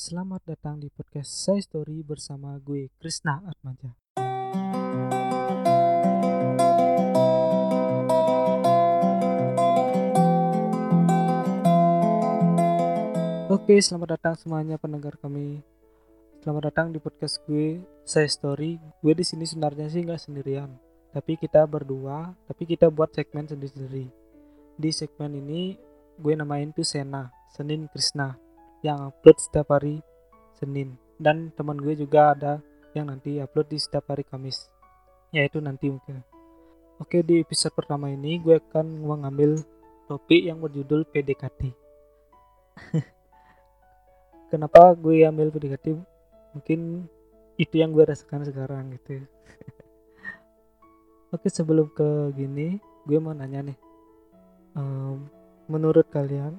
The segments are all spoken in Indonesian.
Selamat datang di podcast Say Story bersama gue Krisna Atmaja. Oke, selamat datang semuanya pendengar kami. Selamat datang di podcast gue Say Story. Gue di sini sebenarnya sih nggak sendirian, tapi kita berdua, tapi kita buat segmen sendiri-sendiri. Di segmen ini gue namain tuh Sena, Senin Krisna yang upload setiap hari Senin. Dan teman gue juga ada yang nanti upload di setiap hari Kamis. Yaitu nanti mungkin. Oke di episode pertama ini gue akan mengambil topik yang berjudul PDKT kenapa gue ambil PDKT mungkin itu yang gue rasakan sekarang gitu oke sebelum ke gini gue mau nanya nih. Um, menurut kalian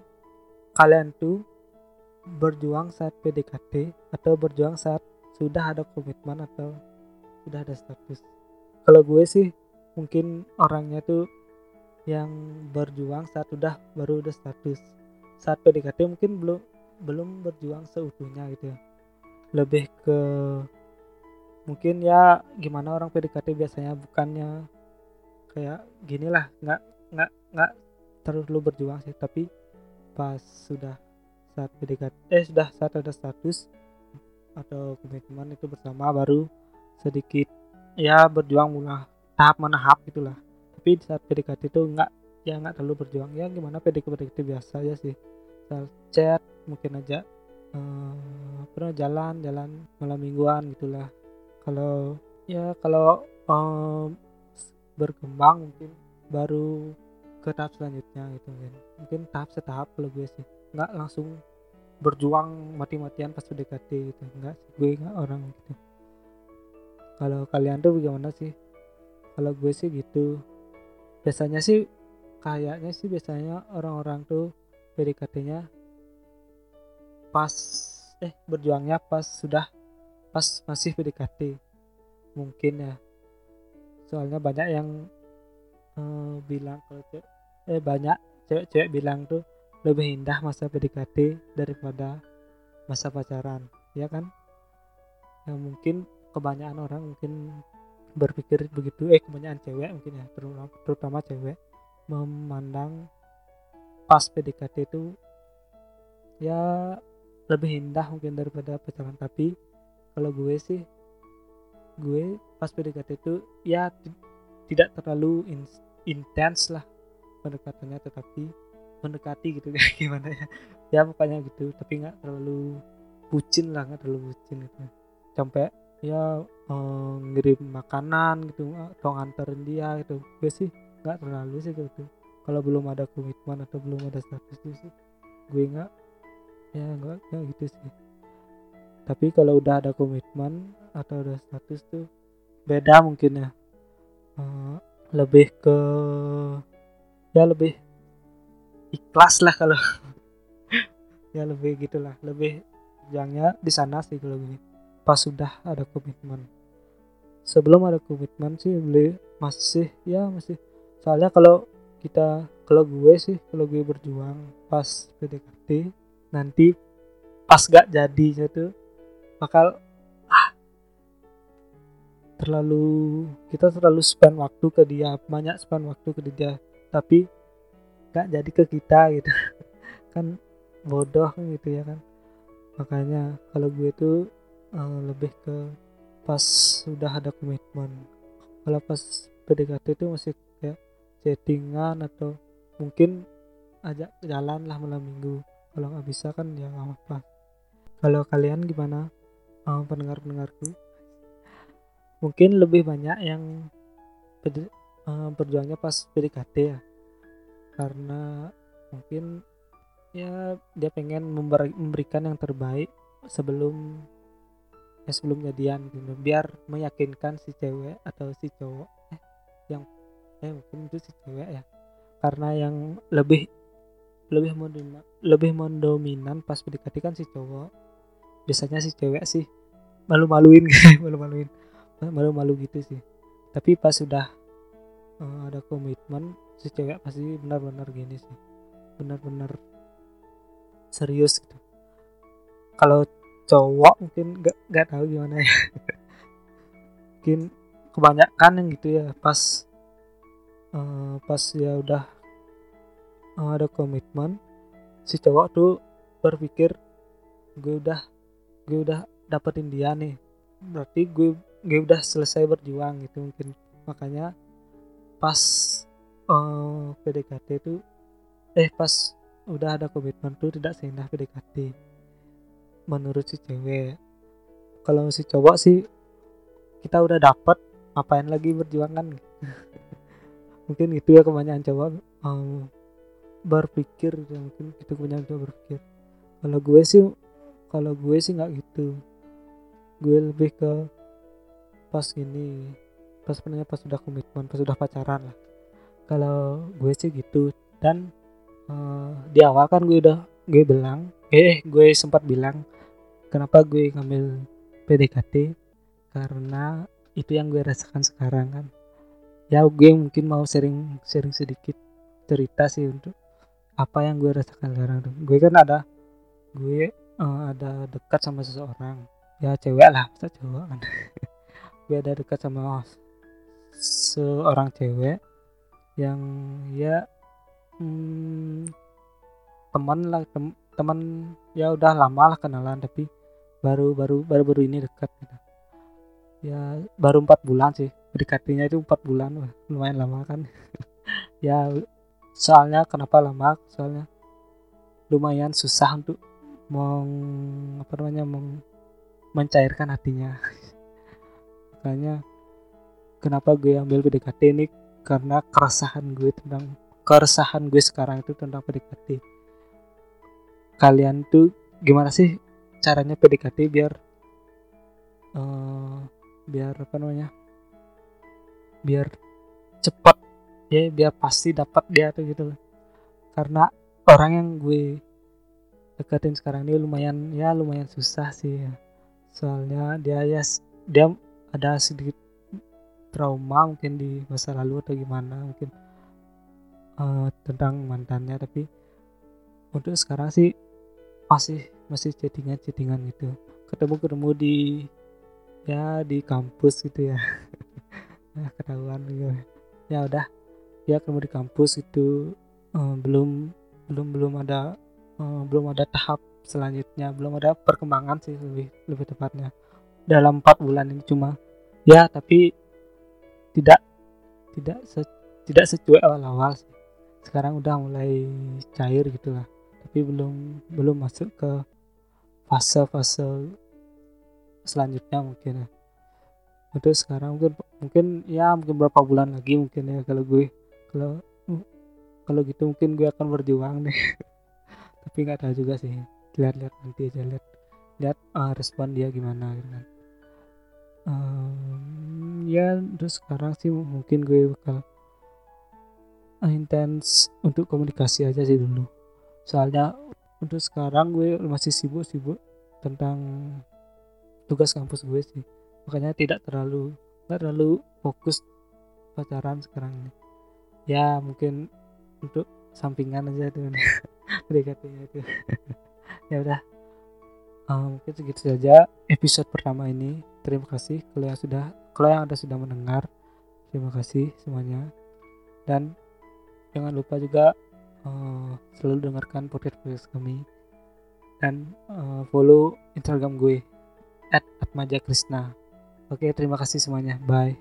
kalian tuh berjuang saat PDKT atau berjuang saat sudah ada komitmen atau sudah ada status. Kalau gue sih mungkin orangnya tuh yang berjuang saat udah baru udah status. Saat PDKT mungkin belum belum berjuang seutuhnya gitu ya. Lebih ke mungkin ya gimana orang PDKT biasanya bukannya kayak gini lah nggak nggak nggak terlalu berjuang sih. Tapi pas sudah saat PDKT eh sudah saat ada status atau komitmen itu bersama baru sedikit ya berjuang mulai tahap menahap gitulah. Tapi saat PDKT itu enggak ya enggak terlalu berjuang. Ya gimana PDKT PDKT biasa ya sih. Misal chat mungkin aja uh, pernah jalan jalan malam mingguan gitulah. Kalau ya kalau um, berkembang mungkin baru ke tahap selanjutnya gitu kan. Mungkin tahap setahap kalau gue sih nggak langsung berjuang mati-matian pas PDKT gitu. Nggak sih gue nggak orang gitu. Kalau kalian tuh bagaimana sih? Kalau gue sih gitu. Biasanya sih kayaknya sih biasanya orang-orang tuh PDKT-nya pas eh berjuangnya pas sudah pas masih PDKT. Mungkin ya. Soalnya banyak yang uh, bilang kalau eh banyak cewek-cewek bilang tuh lebih indah masa PDKT daripada masa pacaran ya kan? Yang mungkin kebanyakan orang mungkin berpikir begitu eh kebanyakan cewek mungkin ya terutama, terutama cewek memandang pas PDKT itu ya lebih indah mungkin daripada pacaran. Tapi kalau gue sih gue pas PDKT itu ya tidak terlalu in, intens lah pendekatannya tetapi mendekati gitu kayak gimana ya. Ya pokoknya gitu. Tapi nggak terlalu bucin lah nggak terlalu bucin gitu. Sampai ya eh, ngirim makanan gitu atau nganterin dia gitu. Gue sih nggak terlalu sih gitu. Kalau belum ada komitmen atau belum ada status itu sih gue nggak ya nggak nggak gitu sih. Tapi kalau udah ada komitmen atau ada status tuh beda mungkin ya. Uh, lebih ke ya lebih ikhlas lah kalau. Ya lebih gitulah. Lebih jangnya di sana sih kalau gini. Pas sudah ada komitmen. Sebelum ada komitmen sih beli masih ya masih. Soalnya kalau kita kalau gue sih kalau gue berjuang pas PDKT nanti pas gak jadi itu bakal ah, terlalu kita terlalu spend waktu ke dia banyak spend waktu ke dia. Tapi gak jadi ke kita gitu. Kan bodoh gitu ya kan. Makanya kalau gue tuh uh, lebih ke pas sudah ada komitmen. Kalau pas PDKT itu masih kayak chattingan atau mungkin ajak jalan lah malam minggu. Kalau nggak bisa kan ya nggak apa kalau kalian gimana uh, pendengar pendengarku mungkin lebih banyak yang uh, berjuangnya pas PDKT ya karena mungkin ya dia pengen memberikan yang terbaik sebelum ya sebelum jadian gitu. Biar meyakinkan si cewek atau si cowok eh yang eh mungkin itu si cewek ya. Karena yang lebih lebih mendominan, lebih mendominan pas PDKT kan si cowok biasanya si cewek sih malu-maluin malu-maluin malu-malu gitu sih. Tapi pas sudah uh, ada komitmen si cewek pasti benar-benar gini sih. Benar-benar serius gitu. Kalau cowok mungkin gak gak tahu gimana ya. Mungkin kebanyakan yang gitu ya pas uh, pas ya udah uh, ada komitmen si cowok tuh berpikir gue udah gue udah dapetin dia nih. Berarti gue gue udah selesai berjuang gitu mungkin. Makanya pas uh, eh, PDKT itu eh pas udah ada komitmen tuh tidak seindah PDKT menurut si cewek. Kalau si cowok sih kita udah dapet ngapain lagi berjuang kan? Mungkin itu ya kebanyakan cowok um, berpikir ya mungkin itu kebanyakan cowok berpikir. Kalau gue sih kalau gue sih nggak gitu. Gue lebih ke pas gini pas sebenarnya pas sudah komitmen pas sudah pacaran lah. Kalau gue sih gitu. Dan uh, di awal kan gue udah gue bilang eh gue sempat bilang kenapa gue ngambil PDKT karena itu yang gue rasakan sekarang kan. Ya gue mungkin mau sering sering sedikit cerita sih untuk apa yang gue rasakan sekarang gue kan ada gue uh, ada dekat sama seseorang. Ya cewek lah masa cowok kan. Gue ada dekat sama seorang cewek yang ya hmm, teman lah tem teman ya udah lama lah kenalan tapi baru baru baru baru ini dekat gitu. Ya baru empat bulan sih dekatinya itu empat bulan wah, lumayan lama kan. Ya soalnya kenapa lama? Soalnya lumayan susah untuk meng apa namanya meng, mencairkan hatinya. Makanya kenapa gue ambil PDKT ini? Karena keresahan gue tentang keresahan gue sekarang itu tentang PDKT. Kalian tuh gimana sih caranya PDKT biar uh, biar apa namanya? Biar cepat ya biar pasti dapat dia tuh gitu karena orang yang gue deketin sekarang ini lumayan ya lumayan susah sih ya. Soalnya dia ya dia ada sedikit trauma mungkin di masa lalu atau gimana mungkin uh, tentang mantannya tapi untuk sekarang sih masih masih chattingan chattingan gitu. Ketemu ketemu di ya di kampus gitu ya. Ya ketahuan gitu. Ya udah ya ketemu di kampus itu uh, belum belum belum ada uh, belum ada tahap selanjutnya belum ada perkembangan sih lebih lebih tepatnya. Dalam empat bulan ini cuma. Ya tapi tidak tidak se, tidak secuek awal-awal sih. Sekarang udah mulai cair gitulah tapi belum belum masuk ke fase-fase selanjutnya mungkin ya. Untuk sekarang mungkin mungkin ya mungkin berapa bulan lagi mungkin ya kalau gue kalau kalau gitu mungkin gue akan berjuang deh. Tapi nggak tahu juga sih. Lihat-lihat nanti aja lihat lihat uh, respon dia gimana gitu kan. Um, ya terus sekarang sih mungkin gue bakal intens untuk komunikasi aja sih dulu. Soalnya untuk sekarang gue masih sibuk-sibuk tentang tugas kampus gue sih. Makanya tidak terlalu tidak terlalu fokus pacaran sekarang ini. Ya mungkin untuk sampingan aja tuh. PDKT-nya itu ya udah. Um, mungkin segitu saja episode pertama ini. Terima kasih kalau yang sudah kalau yang ada sudah mendengar terima kasih semuanya. Dan jangan lupa juga uh, selalu dengarkan podcast podcast kami. Dan uh, follow instagram gue at atmaja krishna oke terima kasih semuanya. Bye.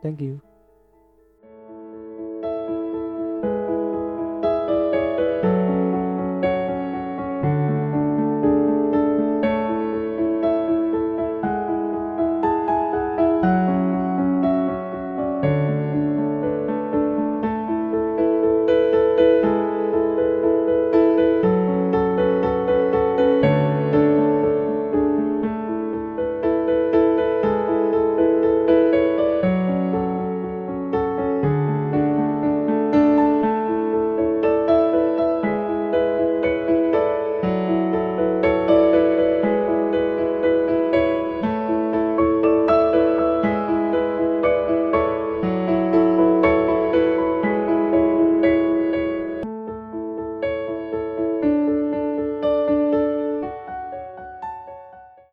Thank you